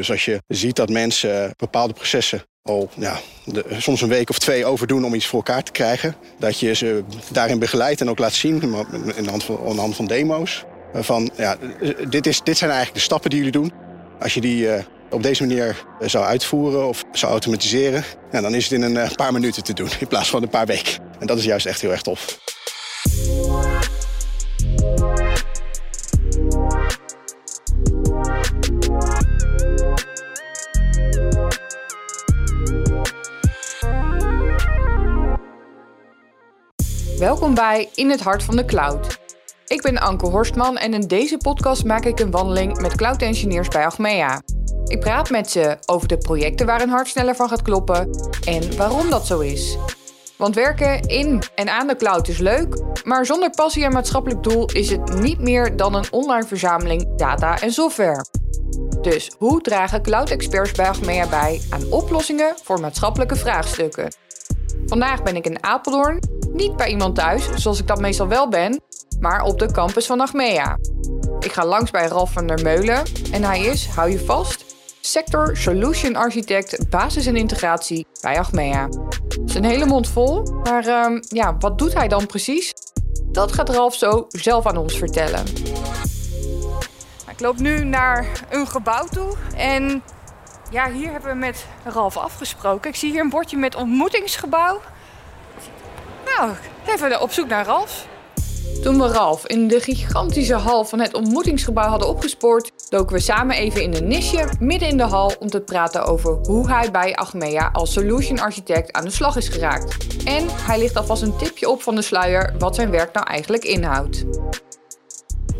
Dus als je ziet dat mensen bepaalde processen al ja, de, soms een week of twee overdoen om iets voor elkaar te krijgen. Dat je ze daarin begeleidt en ook laat zien, in de hand van, van demo's. Van, ja, dit, is, dit zijn eigenlijk de stappen die jullie doen. Als je die uh, op deze manier zou uitvoeren of zou automatiseren... Ja, dan is het in een uh, paar minuten te doen in plaats van een paar weken. En dat is juist echt heel erg tof. Welkom bij In het Hart van de Cloud. Ik ben Anke Horstman en in deze podcast maak ik een wandeling met cloud engineers bij Achmea. Ik praat met ze over de projecten waar een hart sneller van gaat kloppen en waarom dat zo is. Want werken in en aan de cloud is leuk, maar zonder passie en maatschappelijk doel is het niet meer dan een online verzameling data en software. Dus hoe dragen cloud-experts bij Achmea bij aan oplossingen voor maatschappelijke vraagstukken? Vandaag ben ik in Apeldoorn, niet bij iemand thuis, zoals ik dat meestal wel ben, maar op de campus van Achmea. Ik ga langs bij Ralf van der Meulen en hij is, hou je vast, Sector Solution Architect Basis en Integratie bij. Het is een hele mond vol, maar uh, ja, wat doet hij dan precies? Dat gaat Ralf zo zelf aan ons vertellen. Ik loop nu naar een gebouw toe en ja, hier hebben we met Ralf afgesproken. Ik zie hier een bordje met ontmoetingsgebouw. Nou, even op zoek naar Ralf. Toen we Ralf in de gigantische hal van het ontmoetingsgebouw hadden opgespoord, doken we samen even in een nisje midden in de hal om te praten over hoe hij bij Achmea als solution architect aan de slag is geraakt. En hij ligt alvast een tipje op van de sluier wat zijn werk nou eigenlijk inhoudt.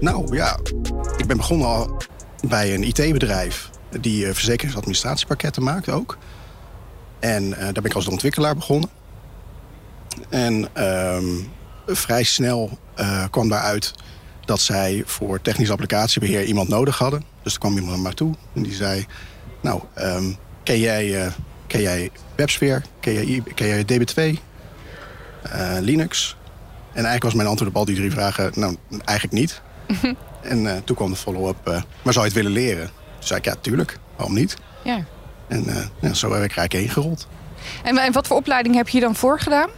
Nou ja, ik ben begonnen al bij een IT-bedrijf die uh, verzekeringsadministratiepakketten maakt ook. En uh, daar ben ik als ontwikkelaar begonnen. En ehm, vrij snel uh, kwam daaruit dat zij voor technisch applicatiebeheer iemand nodig hadden. Dus er kwam iemand naar mij toe en die zei... Nou, um, ken, jij, ken jij WebSphere? Ken jij, ken jij DB2? Linux? En eigenlijk was mijn antwoord op al die drie vragen... Nou, eigenlijk niet. en toen kwam de follow-up... maar zou je het willen leren? Toen zei ik, ja, tuurlijk. Waarom niet? Ja. En ja, zo heb ik eigenlijk heen gerold. En, en, wat voor opleiding heb je dan voor gedaan?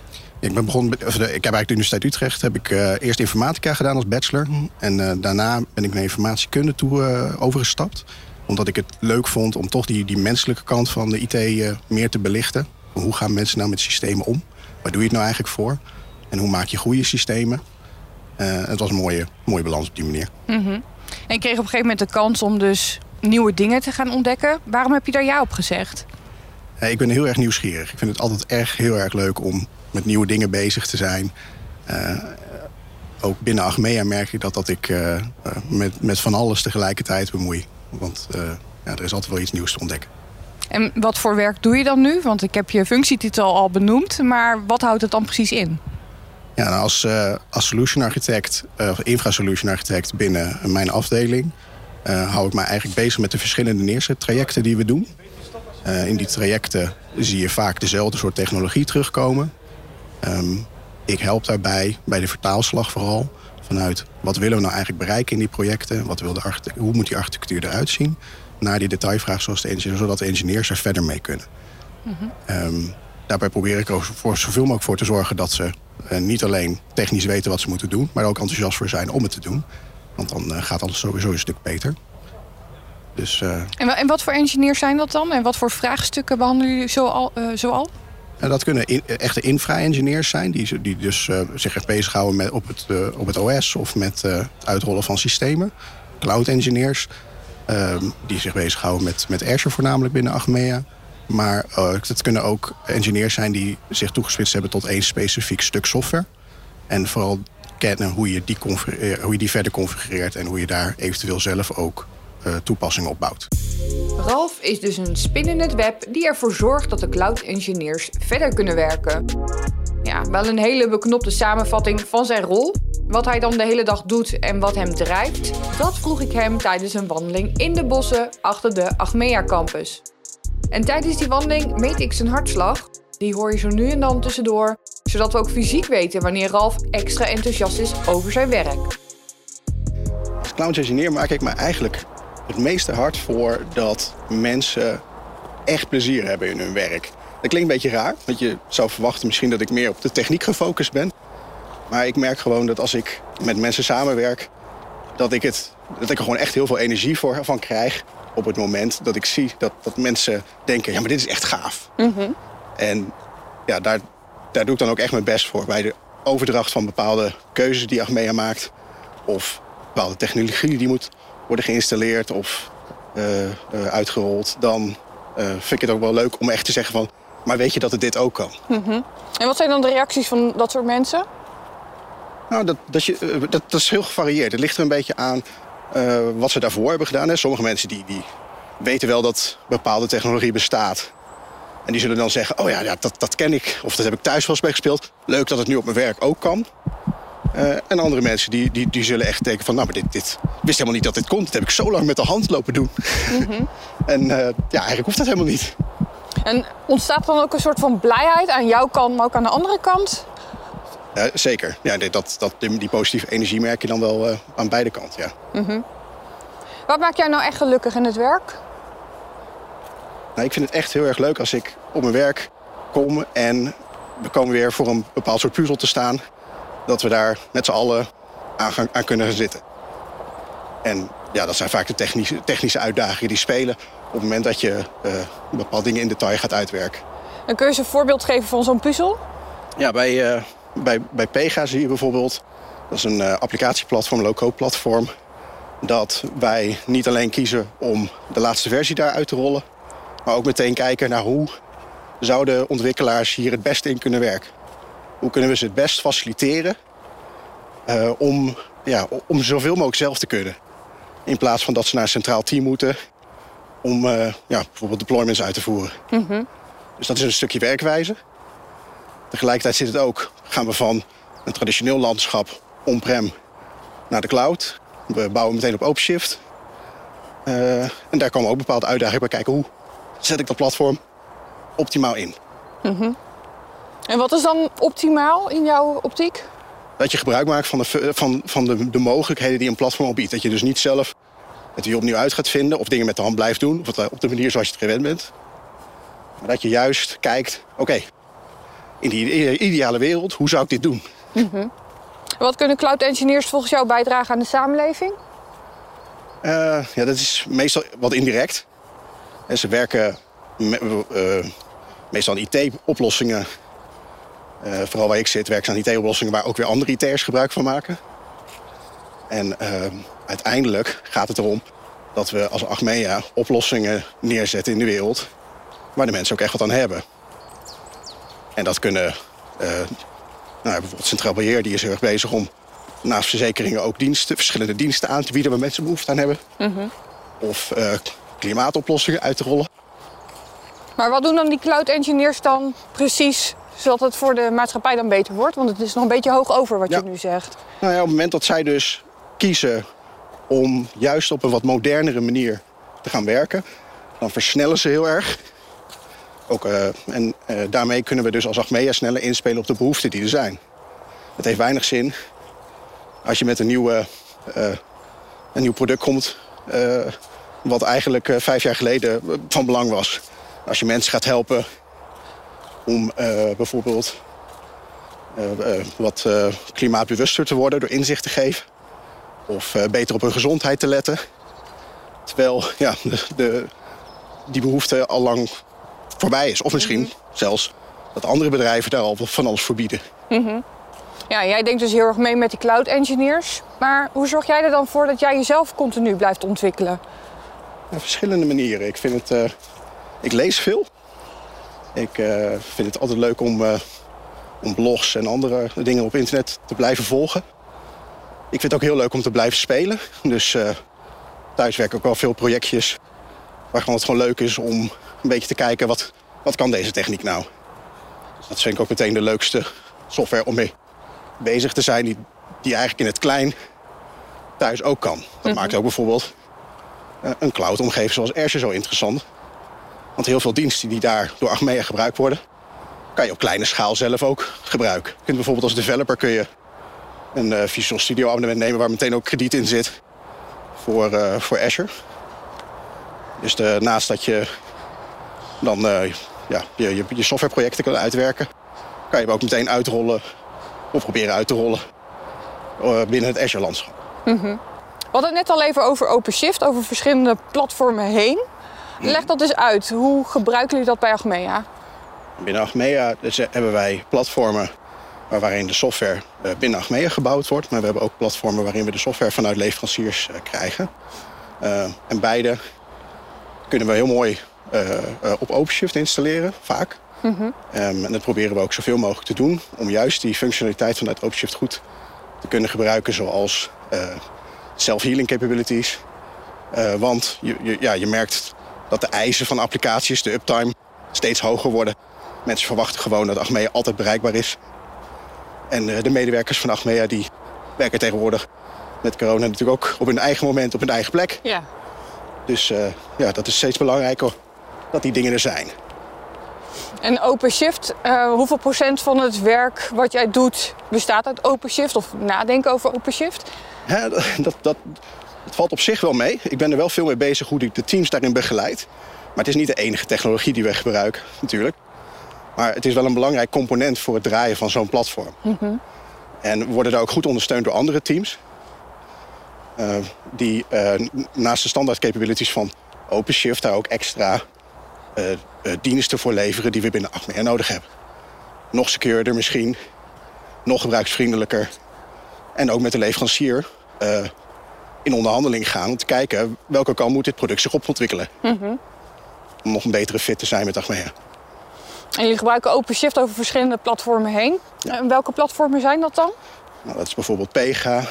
Ik, ben begonnen, of de, ik heb eigenlijk de Universiteit Utrecht heb ik, uh, eerst informatica gedaan als bachelor. En uh, daarna ben ik naar informatiekunde toe overgestapt. Omdat ik het leuk vond om toch die, die menselijke kant van de IT meer te belichten. Hoe gaan mensen nou met systemen om? Waar doe je het nou eigenlijk voor? En hoe maak je goede systemen? Het was een mooie, mooie balans op die manier. Mm -hmm. En je kreeg op een gegeven moment de kans om dus nieuwe dingen te gaan ontdekken. Waarom heb je daar ja op gezegd? Ik ben heel erg nieuwsgierig. Ik vind het altijd erg heel erg leuk om met nieuwe dingen bezig te zijn. Uh, ook binnen Achmea merk ik dat, dat ik uh, met, met van alles tegelijkertijd bemoei. Want uh, ja, er is altijd wel iets nieuws te ontdekken. En wat voor werk doe je dan nu? Want ik heb je functietitel al benoemd, maar wat houdt het dan precies in? Ja, nou als, als solution architect, of infra solution architect binnen mijn afdeling uh, hou ik mij eigenlijk bezig met de verschillende neerzettrajecten die we doen. Uh, in die trajecten zie je vaak dezelfde soort technologie terugkomen. Um, ik help daarbij, bij de vertaalslag vooral, vanuit wat willen we nou eigenlijk bereiken in die projecten, wat wil de hoe moet die architectuur eruit zien, naar die detailvraag zoals de engineer, zodat de engineers er verder mee kunnen. Mm -hmm. um, daarbij probeer ik er voor zoveel mogelijk voor te zorgen dat ze uh, niet alleen technisch weten wat ze moeten doen, maar ook enthousiast voor zijn om het te doen. Want dan uh, gaat alles sowieso een stuk beter. Dus, uh... en, en, wat voor engineers zijn dat dan? En wat voor vraagstukken behandelen jullie zoal? Uh, zoal? En dat kunnen in, echte infra-engineers zijn, die, die dus zich echt bezighouden met, op, het, op het OS of met het uitrollen van systemen. Cloud-engineers, ehm, die zich bezighouden met, met Azure voornamelijk binnen Achmea. Maar het kunnen ook engineers zijn die zich toegespitst hebben tot één specifiek stuk software. En vooral kennen hoe je die, hoe je die verder configureert en hoe je daar eventueel zelf ook uh, toepassingen op bouwt. Ralf is dus een spin in het web die ervoor zorgt dat de cloud engineers verder kunnen werken. Ja, wel een hele beknopte samenvatting van zijn rol. Wat hij dan de hele dag doet en wat hem drijft, dat vroeg ik hem tijdens een wandeling in de bossen achter de Achmea campus. En tijdens die wandeling meet ik zijn hartslag. Die hoor je zo nu en dan tussendoor zodat we ook fysiek weten wanneer Ralf extra enthousiast is over zijn werk. Als cloud engineer maak ik me eigenlijk het meeste hard voor dat mensen echt plezier hebben in hun werk. Dat klinkt een beetje raar, want je zou verwachten misschien dat ik meer op de techniek gefocust ben. Maar ik merk gewoon dat als ik met mensen samenwerk, dat ik, het, dat ik er gewoon echt heel veel energie voor, van krijg. Op het moment dat ik zie dat, dat mensen denken, ja, maar dit is echt gaaf. En ja, daar, daar doe ik dan ook echt mijn best voor. Bij de overdracht van bepaalde keuzes die Achmea maakt. Of bepaalde technologie die moet worden geïnstalleerd of eh, eh, uitgerold. Dan eh, vind ik het ook wel leuk om echt te zeggen van... maar weet je dat het dit ook kan? En wat zijn dan de reacties van dat soort mensen? Nou, dat, dat, je, dat, dat is heel gevarieerd. Het ligt er een beetje aan eh, wat ze daarvoor hebben gedaan. Hè. Sommige mensen die, die weten wel dat bepaalde technologie bestaat. En die zullen dan zeggen, oh ja, ja dat, dat ken ik. Of dat heb ik thuis wel eens bij gespeeld. Leuk dat het nu op mijn werk ook kan. Eh, en andere mensen die, die, die zullen echt denken van... nou, maar dit, dit wist helemaal niet dat dit kon. Dat heb ik zo lang met de hand lopen doen. en eh, ja, eigenlijk hoeft dat helemaal niet. En ontstaat dan ook een soort van blijheid aan jouw kant, maar ook aan de andere kant? Eh, zeker. Ja, dat, dat, die, die positieve energie merk je dan wel eh, aan beide kanten, ja. Wat maakt jou nou echt gelukkig in het werk? Nou, ik vind het echt heel erg leuk als ik op mijn werk kom en we komen weer voor een bepaald soort puzzel te staan. Dat we daar met z'n allen aan, gaan, aan kunnen gaan zitten. En ja, dat zijn vaak de technische, technische uitdagingen die spelen op het moment dat je eh, bepaalde dingen in detail gaat uitwerken. En kun je eens een voorbeeld geven van zo'n puzzel? Ja, bij, eh, bij, bij Pega zie je bijvoorbeeld, dat is een eh, applicatieplatform, low-code platform, dat wij niet alleen kiezen om de laatste versie daar uit te rollen, maar ook meteen kijken naar hoe zouden ontwikkelaars hier het beste in kunnen werken. Hoe kunnen we ze het best faciliteren eh, om, ja, om zoveel mogelijk zelf te kunnen. In plaats van dat ze naar een centraal team moeten om eh, ja, bijvoorbeeld deployments uit te voeren. Dus dat is een stukje werkwijze. Tegelijkertijd zit het ook, gaan we van een traditioneel landschap on-prem naar de cloud. We bouwen meteen op OpenShift. Eh, en daar komen ook bepaalde uitdagingen bij kijken. Hoe zet ik dat platform optimaal in? En wat is dan optimaal in jouw optiek? Dat je gebruik maakt van, de, van, van de, de mogelijkheden die een platform biedt. Dat je dus niet zelf het weer opnieuw uit gaat vinden... of dingen met de hand blijft doen, of het, op de manier zoals je het gewend bent. Maar dat je juist kijkt, oké, in die ideale wereld, hoe zou ik dit doen? Wat kunnen cloud engineers volgens jou bijdragen aan de samenleving? Eh, ja, dat is meestal wat indirect. En ze werken me- eh, meestal aan IT-oplossingen. Eh, vooral waar ik zit, werken ze aan IT-oplossingen waar ook weer andere IT'ers gebruik van maken. En eh, uiteindelijk gaat het erom dat we als Achmea oplossingen neerzetten in de wereld waar de mensen ook echt wat aan hebben. En dat kunnen eh, nou, bijvoorbeeld Centraal Beheer die is heel erg bezig om naast verzekeringen ook diensten, verschillende diensten aan te bieden waar mensen behoefte aan hebben. Of eh, klimaatoplossingen uit te rollen. Maar wat doen dan die cloud engineers dan precies zodat het voor de maatschappij dan beter wordt? Want het is nog een beetje hoog over wat Ja. je nu zegt. Nou ja, op het moment dat zij dus kiezen om juist op een wat modernere manier te gaan werken, dan versnellen ze heel erg. Ook, eh, en eh, daarmee kunnen we dus als Achmea sneller inspelen op de behoeften die er zijn. Het heeft weinig zin als je met een, nieuwe, eh, een nieuw product komt, wat eigenlijk vijf jaar geleden van belang was. Als je mensen gaat helpen om bijvoorbeeld wat klimaatbewuster te worden door inzicht te geven. Of beter op hun gezondheid te letten. Terwijl ja, de, die behoefte al lang voorbij is. Of misschien zelfs dat andere bedrijven daar al van alles voor bieden. Ja, jij denkt dus heel erg mee met die cloud engineers. Maar hoe zorg jij er dan voor dat jij jezelf continu blijft ontwikkelen? Op verschillende manieren. Ik, vind het, eh, ik lees veel. Ik eh, vind het altijd leuk om, eh, om blogs en andere dingen op internet te blijven volgen. Ik vind het ook heel leuk om te blijven spelen. Dus thuis werk ik ook wel veel projectjes waar gewoon het gewoon leuk is om een beetje te kijken wat, wat kan deze techniek nou. Dus dat vind ik ook meteen de leukste software om mee bezig te zijn, die, die eigenlijk in het klein thuis ook kan. Dat maakt ook bijvoorbeeld eh, een cloud-omgeving zoals Azure zo interessant. Want heel veel diensten die daar door Achmea gebruikt worden, kan je op kleine schaal zelf ook gebruiken. Je kunt bijvoorbeeld als developer kun je een eh, Visual Studio abonnement nemen waar meteen ook krediet in zit voor, eh, voor Azure. Dus de, naast dat je dan eh, ja, je, je, je softwareprojecten kan uitwerken, kan je hem ook meteen uitrollen of proberen uit te rollen eh, binnen het Azure-landschap. We hadden het net al even over OpenShift, over verschillende platformen heen. Leg dat eens uit. Hoe gebruiken jullie dat bij Achmea? Binnen Achmea dus, eh, hebben wij platformen waar- waarin de software binnen Achmea gebouwd wordt. Maar we hebben ook platformen waarin we de software vanuit leveranciers krijgen. En beide kunnen we heel mooi op OpenShift installeren, vaak. Ehm, en dat proberen we ook zoveel mogelijk te doen om juist die functionaliteit vanuit OpenShift goed te kunnen gebruiken, zoals eh, self-healing capabilities. Eh, want je, je, ja, je merkt dat de eisen van applicaties, de uptime, steeds hoger worden. Mensen verwachten gewoon dat Achmea altijd bereikbaar is. En eh, de medewerkers van Achmea die werken tegenwoordig met corona natuurlijk ook op hun eigen moment, op hun eigen plek. Ja. Dus eh, ja, dat is steeds belangrijker dat die dingen er zijn. En OpenShift, eh, hoeveel procent van het werk wat jij doet bestaat uit OpenShift of nadenken over OpenShift? Hè, dat, dat, valt op zich wel mee. Ik ben er wel veel mee bezig hoe ik de teams daarin begeleid. Maar het is niet de enige technologie die we gebruiken, natuurlijk. Maar het is wel een belangrijk component voor het draaien van zo'n platform. En we worden daar ook goed ondersteund door andere teams. eh, die eh, naast de standaard capabilities van OpenShift daar ook extra diensten voor leveren die we binnen Achmea nodig hebben. Nog secuurder misschien, nog gebruiksvriendelijker. En ook met de leverancier eh, in onderhandeling gaan om te kijken welke kant moet dit product zich op ontwikkelen. Om nog een betere fit te zijn met Achmea. En jullie gebruiken OpenShift over verschillende platformen heen. En welke platformen zijn dat dan? Nou, dat is bijvoorbeeld Pega,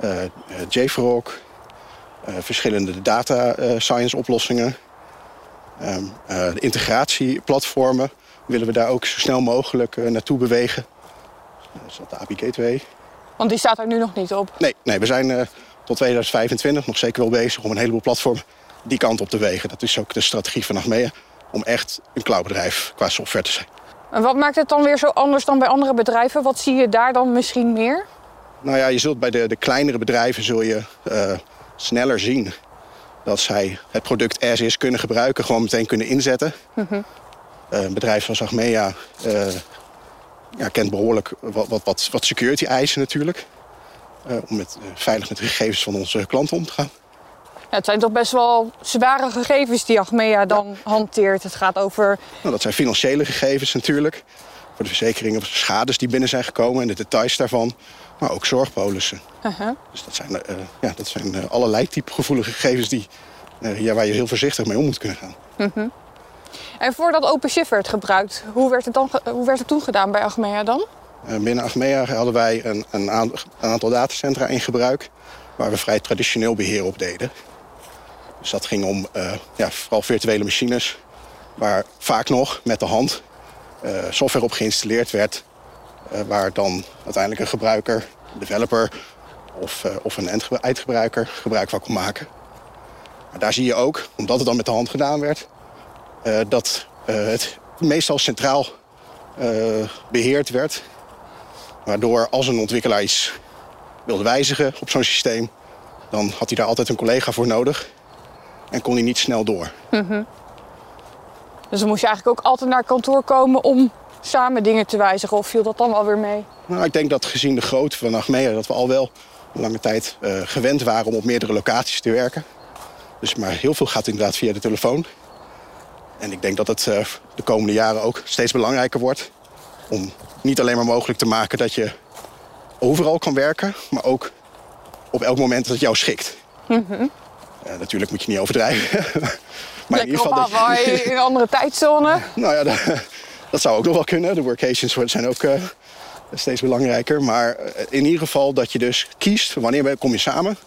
eh eh, JFrog, eh, verschillende data eh, science oplossingen. Ehm, eh, de integratieplatformen willen we daar ook zo snel mogelijk eh, naartoe bewegen. Dat is dat de API Gateway. Want die staat er nu nog niet op. Nee, nee we zijn eh, tot 2025 nog zeker wel bezig om een heleboel platformen die kant op te wegen. Dat is ook de strategie van Achmea, om echt een cloudbedrijf qua software te zijn. En wat maakt het dan weer zo anders dan bij andere bedrijven? Wat zie je daar dan misschien meer? Nou ja, je zult bij de, de kleinere bedrijven zul je sneller zien dat zij het product as is kunnen gebruiken, gewoon meteen kunnen inzetten. Eh, een bedrijf zoals Achmea eh, ja, kent behoorlijk wat, wat, wat, wat security eisen natuurlijk. Eh, om met, veilig met de gegevens van onze klanten om te gaan. Ja, het zijn toch best wel zware gegevens die Achmea dan hanteert. Het gaat over Nou, dat zijn financiële gegevens natuurlijk. Voor de verzekeringen of schades die binnen zijn gekomen en de details daarvan. Maar ook zorgpolissen. Dus dat zijn, eh, ja, dat zijn eh, allerlei type gevoelige gegevens die, eh, ja, waar je heel voorzichtig mee om moet kunnen gaan. En voordat OpenShift werd gebruikt, hoe werd het, dan hoe werd het toen gedaan bij Achmea dan? Binnen Achmea hadden wij een, een, aan- een aantal datacentra in gebruik... waar we vrij traditioneel beheer op deden. Dus dat ging om ja, vooral virtuele machines... waar vaak nog met de hand software op geïnstalleerd werd... eh, waar dan uiteindelijk een gebruiker, een developer of, eh, of een eindge- eindgebruiker gebruik van kon maken. Maar daar zie je ook, omdat het dan met de hand gedaan werd... eh, dat het meestal centraal eh, beheerd werd. Waardoor als een ontwikkelaar iets wilde wijzigen op zo'n systeem... dan had hij daar altijd een collega voor nodig. En kon hij niet snel door. Dus dan moest je eigenlijk ook altijd naar kantoor komen om samen dingen te wijzigen. Of viel dat dan wel weer mee? Nou, ik denk dat gezien de grootte van Achmea... dat we al wel een lange tijd eh, gewend waren om op meerdere locaties te werken. Dus maar heel veel gaat inderdaad via de telefoon. En ik denk dat het eh, de komende jaren ook steeds belangrijker wordt... om niet alleen maar mogelijk te maken dat je overal kan werken... maar ook op elk moment dat het jou schikt. Eh, natuurlijk moet je niet overdrijven. maar in Lekker ieder op geval dat je- Hawaii, in een andere tijdzone. nou ja, dat, dat zou ook nog wel kunnen. De workations zijn ook eh, steeds belangrijker. Maar eh, in ieder geval dat je dus kiest wanneer kom je samen...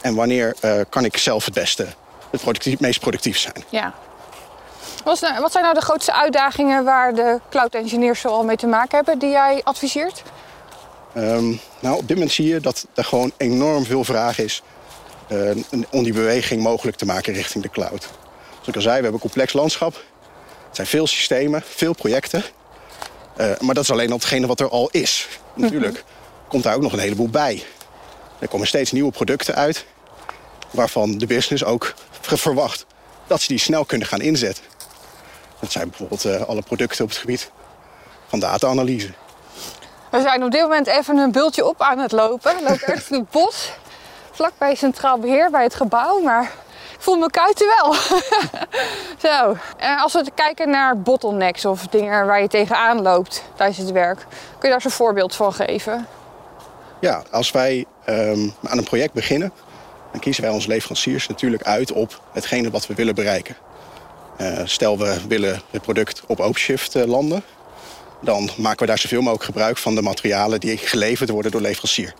en wanneer eh, kan ik zelf het beste, het productief, meest productief zijn. Ja. Wat, nou- zijn nou de grootste uitdagingen waar de cloud engineers zoal mee te maken hebben die jij adviseert? Ehm, nou, op dit moment zie je dat er gewoon enorm veel vraag is... om die beweging mogelijk te maken richting de cloud. Zoals ik al zei, we hebben een complex landschap. Het zijn veel systemen, veel projecten. Eh, maar dat is alleen al hetgene wat er al is. Natuurlijk komt daar ook nog een heleboel bij. Er komen steeds nieuwe producten uit... waarvan de business ook ver- verwacht dat ze die snel kunnen gaan inzetten. Dat zijn bijvoorbeeld eh, alle producten op het gebied van data-analyse. We zijn op dit moment even een bultje op aan het lopen. We lopen echt in het bos, vlakbij Centraal Beheer, bij het gebouw. Maar voel mijn kuiten wel. Zo. En als we kijken naar bottlenecks of dingen waar je tegenaan loopt tijdens het werk, kun je daar eens een voorbeeld van geven? Ja, als wij ehm, aan een project beginnen, dan kiezen wij onze leveranciers natuurlijk uit op hetgene wat we willen bereiken. Eh, stel we willen het product op OpenShift uh, landen, dan maken we daar zoveel mogelijk gebruik van de materialen die geleverd worden door leverancier.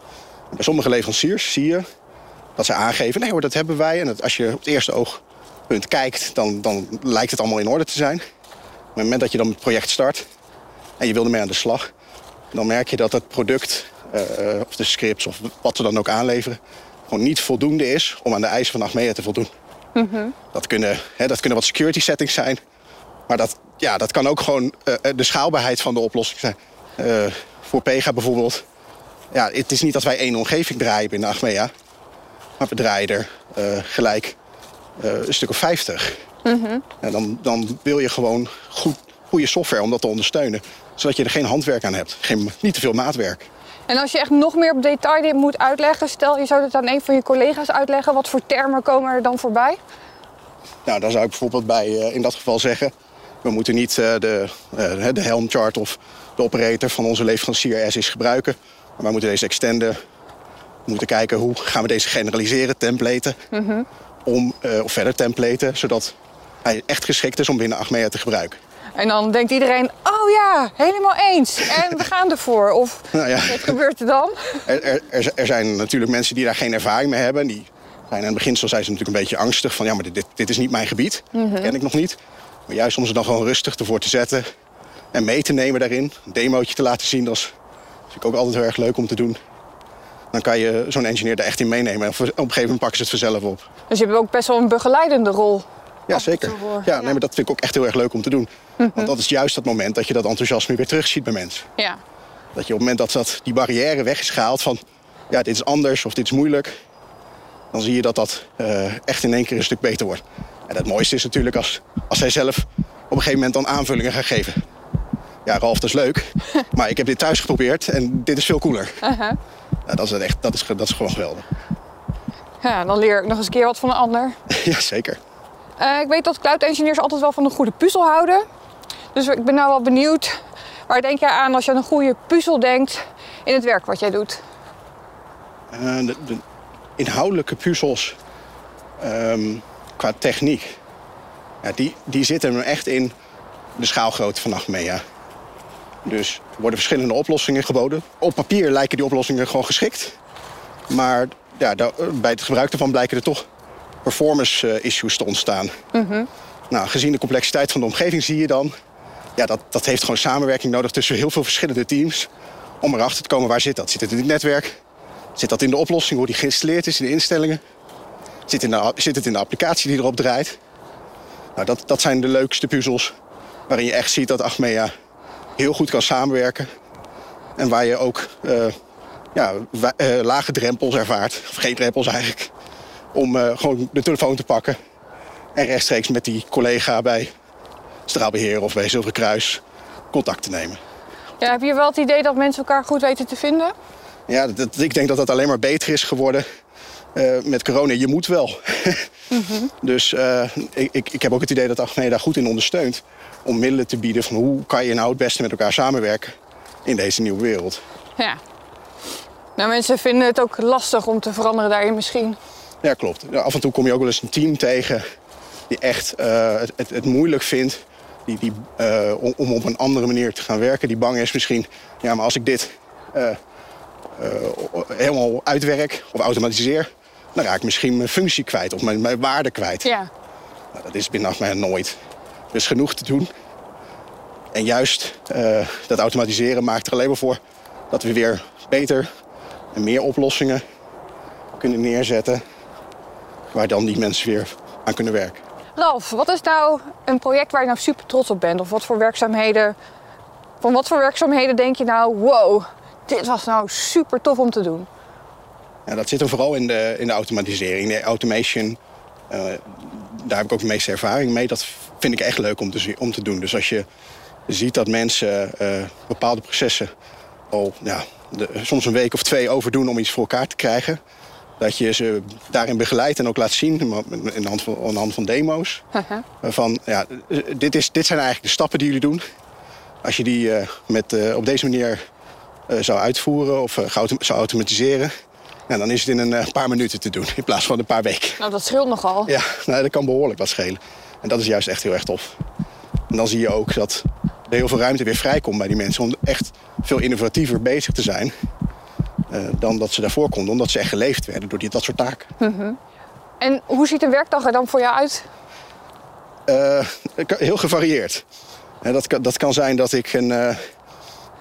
bij sommige leveranciers zie je dat ze aangeven, nee hoor, dat hebben wij. En dat als je op het eerste oogpunt kijkt, dan, dan lijkt het allemaal in orde te zijn. Maar op het moment dat je dan het project start en je wil ermee aan de slag, dan merk je dat het product, uh, of de scripts of wat ze dan ook aanleveren, gewoon niet voldoende is om aan de eisen van Achmea te voldoen. Mm dat, kunnen, hè, dat kunnen wat security settings zijn. Maar dat, ja, dat kan ook gewoon uh, de schaalbaarheid van de oplossing zijn. Uh, voor Pega bijvoorbeeld. Ja, het is niet dat wij één omgeving draaien binnen Achmea. Maar we draaien er uh, gelijk een stuk of 50. Mm En dan, dan wil je gewoon goed, goede software om dat te ondersteunen. Zodat je er geen handwerk aan hebt. Geen, niet te veel maatwerk. En als je echt nog meer op detail dit moet uitleggen, stel je zou het aan een van je collega's uitleggen, wat voor termen komen er dan voorbij? Nou, dan zou ik bijvoorbeeld bij uh, in dat geval zeggen, we moeten niet uh, de, uh, de helmchart of de operator van onze leverancier as is gebruiken. Maar we moeten deze extenden. Moeten kijken hoe gaan we deze generaliseren, templaten. Mm -hmm. om, of verder templaten, zodat hij echt geschikt is om binnen Achmea te gebruiken. En dan denkt iedereen, oh ja, helemaal eens. En we gaan ervoor. Of nou ja. wat gebeurt er dan? Er, er, er, zijn natuurlijk mensen die daar geen ervaring mee hebben. Die zijn in het beginsel zijn ze natuurlijk een beetje angstig. Van ja, maar dit, dit is niet mijn gebied. Dat mm -hmm. ken ik nog niet. Maar juist om ze dan gewoon rustig ervoor te zetten. En mee te nemen daarin. Een demootje te laten zien. Dat is natuurlijk ook altijd heel erg leuk om te doen. Dan kan je zo'n engineer er echt in meenemen. En op een gegeven moment pakken ze het vanzelf op. Dus je hebt ook best wel een begeleidende rol. Ja, zeker. Ja, nee, maar dat vind ik ook echt heel erg leuk om te doen. Mm -hmm. Want dat is juist dat moment dat je dat enthousiasme weer terugziet bij mensen. Ja. Dat je op het moment dat, dat die barrière weg is gehaald van... ja, dit is anders of dit is moeilijk... dan zie je dat dat uh, echt in één keer een stuk beter wordt. En het mooiste is natuurlijk als, als zij zelf op een gegeven moment dan aanvullingen gaan geven. Ja, Ralf, dat is leuk. maar ik heb dit thuis geprobeerd en dit is veel cooler. Uh -huh. Dat, is echt, dat, is, dat is gewoon geweldig. Ja, dan leer ik nog eens een keer wat van een ander. ja, zeker. Uh, ik weet dat cloud engineers altijd wel van een goede puzzel houden. Dus ik ben nou wel benieuwd. Waar denk jij aan als je aan een goede puzzel denkt in het werk wat jij doet? Uh, de, de, inhoudelijke puzzels um, qua techniek. Ja, die, die zitten er echt in de schaalgrootte van Achmea. Dus er worden verschillende oplossingen geboden. Op papier lijken die oplossingen gewoon geschikt. Maar ja, bij het gebruik ervan blijken er toch performance uh, issues te ontstaan. Mm -hmm. Nou, gezien de complexiteit van de omgeving zie je dan... Ja, dat, dat heeft gewoon samenwerking nodig tussen heel veel verschillende teams... om erachter te komen waar zit dat. Zit het in het netwerk? Zit dat in de oplossing, hoe die geïnstalleerd is in de instellingen? Zit, in de, zit het in de applicatie die erop draait? Nou, dat, dat zijn de leukste puzzels waarin je echt ziet dat Achmea heel goed kan samenwerken. En waar je ook uh, ja, uh, lage drempels ervaart, of geen drempels eigenlijk om uh, gewoon de telefoon te pakken en rechtstreeks met die collega bij Straalbeheer of bij Zilveren Kruis contact te nemen. Ja, heb je wel het idee dat mensen elkaar goed weten te vinden? Ja, dat, ik denk dat dat alleen maar beter is geworden uh, met corona. Je moet wel. mm -hmm. Dus uh, ik, ik heb ook het idee dat Achmea daar goed in ondersteunt om middelen te bieden van hoe kan je nou het beste met elkaar samenwerken in deze nieuwe wereld. Ja. Nou, mensen vinden het ook lastig om te veranderen daarin misschien. Ja, klopt. Af en toe kom je ook wel eens een team tegen die echt uh, het, het, het, moeilijk vindt die, die, om, om, op een andere manier te gaan werken. Die bang is misschien, ja, maar als ik dit helemaal uitwerk of automatiseer, dan raak ik misschien mijn functie kwijt of mijn, mijn waarde kwijt. Ja. Nou, dat is binnen mij nooit. Er is genoeg te doen. En juist dat automatiseren maakt er alleen maar voor dat we weer beter en meer oplossingen kunnen neerzetten waar dan die mensen weer aan kunnen werken. Ralf, wat is nou een project waar je nou super trots op bent? Of wat voor werkzaamheden, van wat voor werkzaamheden denk je nou, wow, dit was nou super tof om te doen? Ja, dat zit er vooral in de, in de automatisering, de automation. Uh, daar heb ik ook de meeste ervaring mee. Dat vind ik echt leuk om te, om te doen. Dus als je ziet dat mensen bepaalde processen al ja, de, soms een week of twee overdoen om iets voor elkaar te krijgen. Dat je ze daarin begeleidt en ook laat zien in de hand van, aan de hand van demo's. Van, ja, dit, is, dit zijn eigenlijk de stappen die jullie doen. Als je die uh, met, op deze manier zou uitvoeren of zou automatiseren... Nou, dan is het in een paar minuten te doen in plaats van een paar weken. Nou, dat scheelt nogal. Ja, nou, dat kan behoorlijk wat schelen. En dat is juist echt heel erg tof. En dan zie je ook dat er heel veel ruimte weer vrijkomt bij die mensen... om echt veel innovatiever bezig te zijn uh, dan dat ze daarvoor konden. Omdat ze echt geleefd werden door die, dat soort taken. Mm En hoe ziet een werkdag er dan voor jou uit? Uh, heel gevarieerd. Dat, kan, dat kan zijn dat ik een,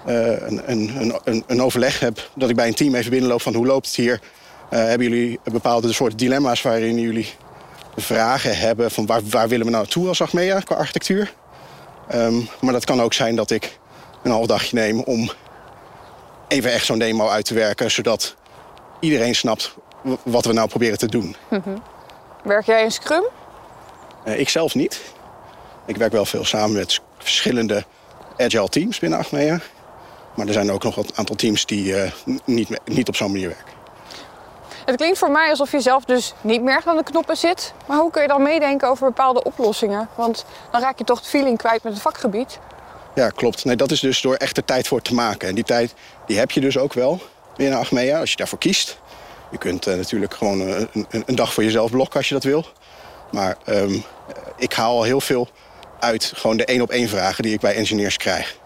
een, een, een, een, overleg heb. Dat ik bij een team even binnenloop van hoe loopt het hier. hebben jullie bepaalde soort dilemma's waarin jullie vragen hebben van waar, waar willen we nou naartoe als Achmea qua architectuur. Um, maar dat kan ook zijn dat ik een half dagje neem om even echt zo'n demo uit te werken, zodat iedereen snapt wat we nou proberen te doen. Mm Werk jij in Scrum? Uh, ik zelf niet. Ik werk wel veel samen met verschillende agile teams binnen Achmea. Maar er zijn ook nog een aantal teams die uh, niet, niet op zo'n manier werken. Het klinkt voor mij alsof je zelf dus niet meer aan de knoppen zit. Maar hoe kun je dan meedenken over bepaalde oplossingen? Want dan raak je toch het feeling kwijt met het vakgebied. Ja, klopt. Nee, dat is dus door echt de tijd voor te maken. En die tijd die heb je dus ook wel binnen Achmea, als je daarvoor kiest. Je kunt uh, natuurlijk gewoon een, een, een, dag voor jezelf blokken als je dat wil. Maar um, ik haal al heel veel uit gewoon de één op één vragen die ik bij engineers krijg.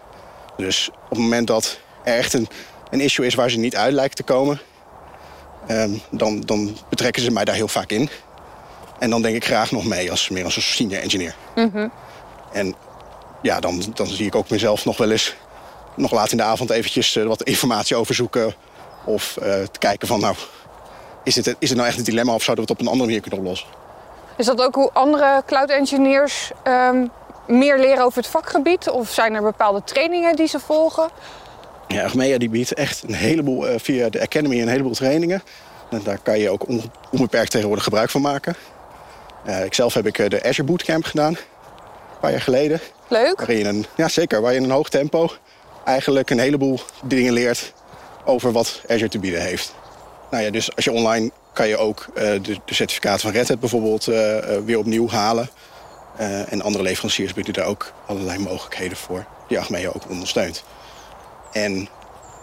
Dus op het moment dat er echt een, een issue is waar ze niet uit lijkt te komen... Um, dan, dan betrekken ze mij daar heel vaak in. En dan denk ik graag nog mee als meer als een senior engineer. Mm -hmm. En ja, dan, dan zie ik ook mezelf nog wel eens... nog laat in de avond eventjes uh, wat informatie overzoeken. Of uh, te kijken van, nou, is het, is het nou echt een dilemma... of zouden we het op een andere manier kunnen oplossen? Is dat ook hoe andere cloud engineers um, meer leren over het vakgebied? Of zijn er bepaalde trainingen die ze volgen? Ja, Achmea die biedt echt een heleboel, uh, via de Academy een heleboel trainingen. En daar kan je ook onbeperkt tegenwoordig gebruik van maken. Uh, ikzelf heb ik de Azure Bootcamp gedaan, een paar jaar geleden. Leuk. Waarin je een, ja, zeker. Waar je in een hoog tempo eigenlijk een heleboel dingen leert over wat Azure te bieden heeft. Nou ja, dus als je online kan je ook uh, de, de certificaat van Red Hat bijvoorbeeld uh, weer opnieuw halen. Uh, en andere leveranciers bieden daar ook allerlei mogelijkheden voor, die Achmea ook ondersteunt. En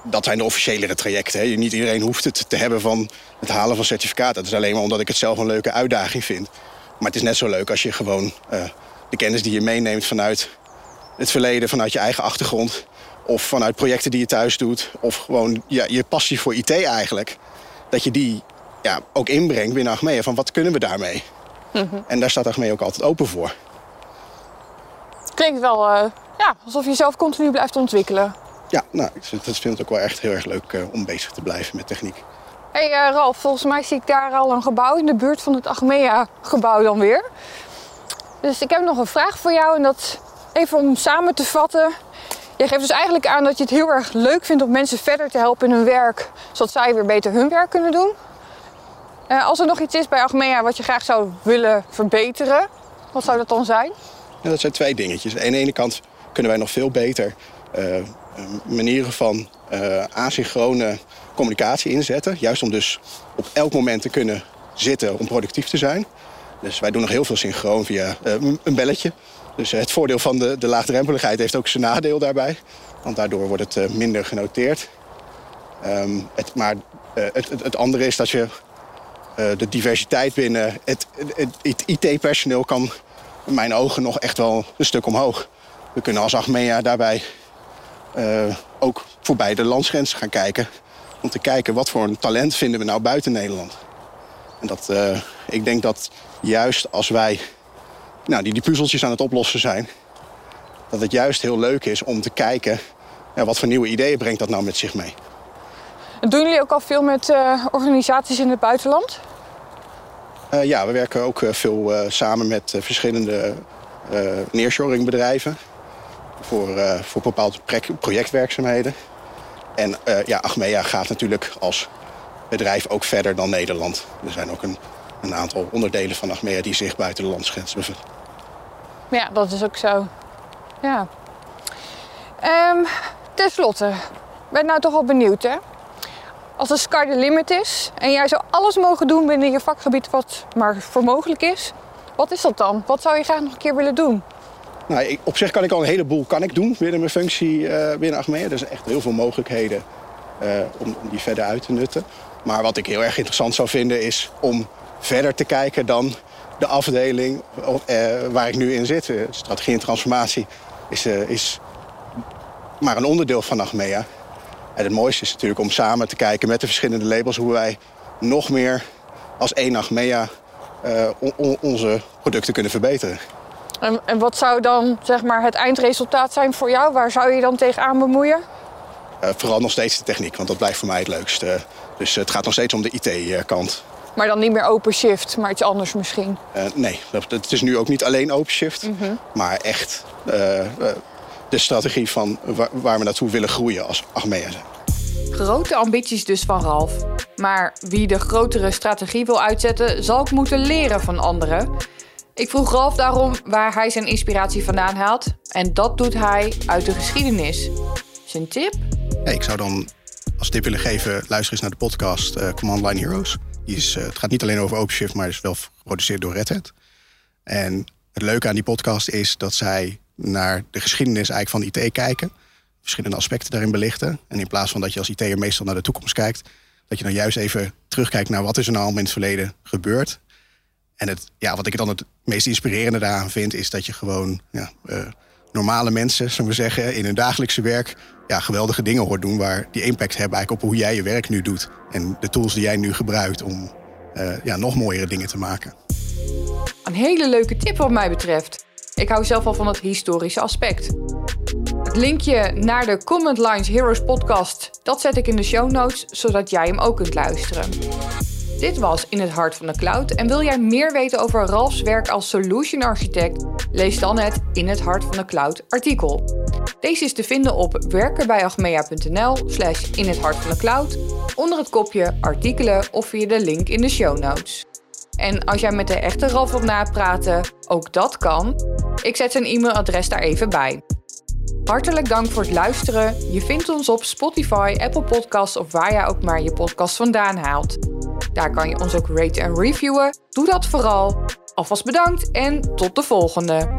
dat zijn de officiëlere trajecten. Hè. Niet iedereen hoeft het te hebben van het halen van certificaten. Dat is alleen maar omdat ik het zelf een leuke uitdaging vind. Maar het is net zo leuk als je gewoon de kennis die je meeneemt vanuit het verleden, vanuit je eigen achtergrond. Of vanuit projecten die je thuis doet. Of gewoon ja, je passie voor IT eigenlijk. Dat je die ja, ook inbrengt binnen Achmea. Van wat kunnen we daarmee? Mm -hmm. En daar staat Achmea ook altijd open voor. Klinkt wel uh, ja, alsof je jezelf continu blijft ontwikkelen. Ja, nou, ik vind het ook wel echt heel erg leuk uh, om bezig te blijven met techniek. Hé hey, uh, Ralf, volgens mij zie ik daar al een gebouw in de buurt van het Achmea-gebouw dan weer. Dus ik heb nog een vraag voor jou en dat even om samen te vatten. Je geeft dus eigenlijk aan dat je het heel erg leuk vindt om mensen verder te helpen in hun werk, zodat zij weer beter hun werk kunnen doen. Uh, als er nog iets is bij Achmea wat je graag zou willen verbeteren, wat zou dat dan zijn? Ja, dat zijn twee dingetjes. Aan de ene kant kunnen wij nog veel beter uh, manieren van asynchrone communicatie inzetten. Juist om dus op elk moment te kunnen zitten om productief te zijn. Dus wij doen nog heel veel synchroon via een belletje. Dus het voordeel van de, de laagdrempeligheid heeft ook zijn nadeel daarbij. Want daardoor wordt het minder genoteerd. Um, het, maar het, het, andere is dat je de diversiteit binnen het, het IT-personeel kan in mijn ogen nog echt wel een stuk omhoog. We kunnen als Achmea daarbij ook voorbij de landsgrenzen gaan kijken. Om te kijken wat voor een talent vinden we nou buiten Nederland. En dat, ik denk dat juist als wij nou, die, die puzzeltjes aan het oplossen zijn... dat het juist heel leuk is om te kijken... Ja, wat voor nieuwe ideeën brengt dat nou met zich mee. Doen jullie ook al veel met uh, organisaties in het buitenland? Uh, ja, we werken ook uh, veel samen met verschillende nearshoring-bedrijven... Voor, voor bepaalde projectwerkzaamheden. En ja, Achmea gaat natuurlijk als bedrijf ook verder dan Nederland. Er zijn ook een een aantal onderdelen van Achmea die zich buiten de landsgrens bevinden. Ja, dat is ook zo. Ja. Um, ten slotte, ben nou toch wel benieuwd hè? Als de sky the limit is en jij zou alles mogen doen binnen je vakgebied wat maar voor mogelijk is, wat is dat dan? Wat zou je graag nog een keer willen doen? Nou, op zich kan ik al een heleboel kan ik doen binnen mijn functie uh, binnen Achmea. Er zijn echt heel veel mogelijkheden uh, om, die verder uit te nutten. Maar wat ik heel erg interessant zou vinden is om verder te kijken dan de afdeling uh, waar ik nu in zit. Strategie en transformatie is, is maar een onderdeel van Achmea. En het mooiste is natuurlijk om samen te kijken met de verschillende labels hoe wij nog meer als één Achmea uh, onze producten kunnen verbeteren. En, en, wat zou dan zeg maar, het eindresultaat zijn voor jou? Waar zou je dan tegenaan bemoeien? Uh, vooral nog steeds de techniek, want dat blijft voor mij het leukste. Dus het gaat nog steeds om de IT-kant. Maar dan niet meer OpenShift, maar iets anders misschien? Uh, nee, het is nu ook niet alleen OpenShift, mm -hmm. maar echt de strategie van waar, waar we naartoe willen groeien als Achmea. Grote ambities dus van Ralf. Maar wie de grotere strategie wil uitzetten, zal ook moeten leren van anderen. Ik vroeg Ralf daarom waar hij zijn inspiratie vandaan haalt. En dat doet hij uit de geschiedenis. Zijn tip? ik zou dan als tip willen geven, luister eens naar de podcast uh, Command Line Heroes. Die is, uh, het gaat niet alleen over OpenShift, maar is wel geproduceerd door Red Hat. En het leuke aan die podcast is dat zij naar de geschiedenis eigenlijk van IT kijken. Verschillende aspecten daarin belichten. En in plaats van dat je als IT'er meestal naar de toekomst kijkt, dat je dan juist even terugkijkt naar wat is er nou allemaal in het verleden gebeurd. En het, ja, wat ik dan het meest inspirerende daaraan vind, is dat je gewoon ja, uh, normale mensen, zullen we zeggen, in hun dagelijkse werk ja, geweldige dingen hoort doen waar die impact hebben eigenlijk op hoe jij je werk nu doet. En de tools die jij nu gebruikt om uh, ja, nog mooiere dingen te maken. Een hele leuke tip wat mij betreft. Ik hou zelf al van het historische aspect. Het linkje naar de Comment Lines Heroes podcast, dat zet ik in de show notes, zodat jij hem ook kunt luisteren. Dit was In het Hart van de Cloud en wil jij meer weten over Ralfs werk als solution architect? Lees dan het In het Hart van de Cloud artikel. Deze is te vinden op werkenbijachmea.nl slash in het hart van de cloud, onder het kopje artikelen of via de link in de show notes. En als jij met de echte Ralf wilt napraten, ook dat kan. Ik zet zijn e-mailadres daar even bij. Hartelijk dank voor het luisteren. Je vindt ons op Spotify, Apple Podcasts of waar jij ook maar je podcast vandaan haalt. Daar kan je ons ook raten en reviewen. Doe dat vooral. Alvast bedankt en tot de volgende.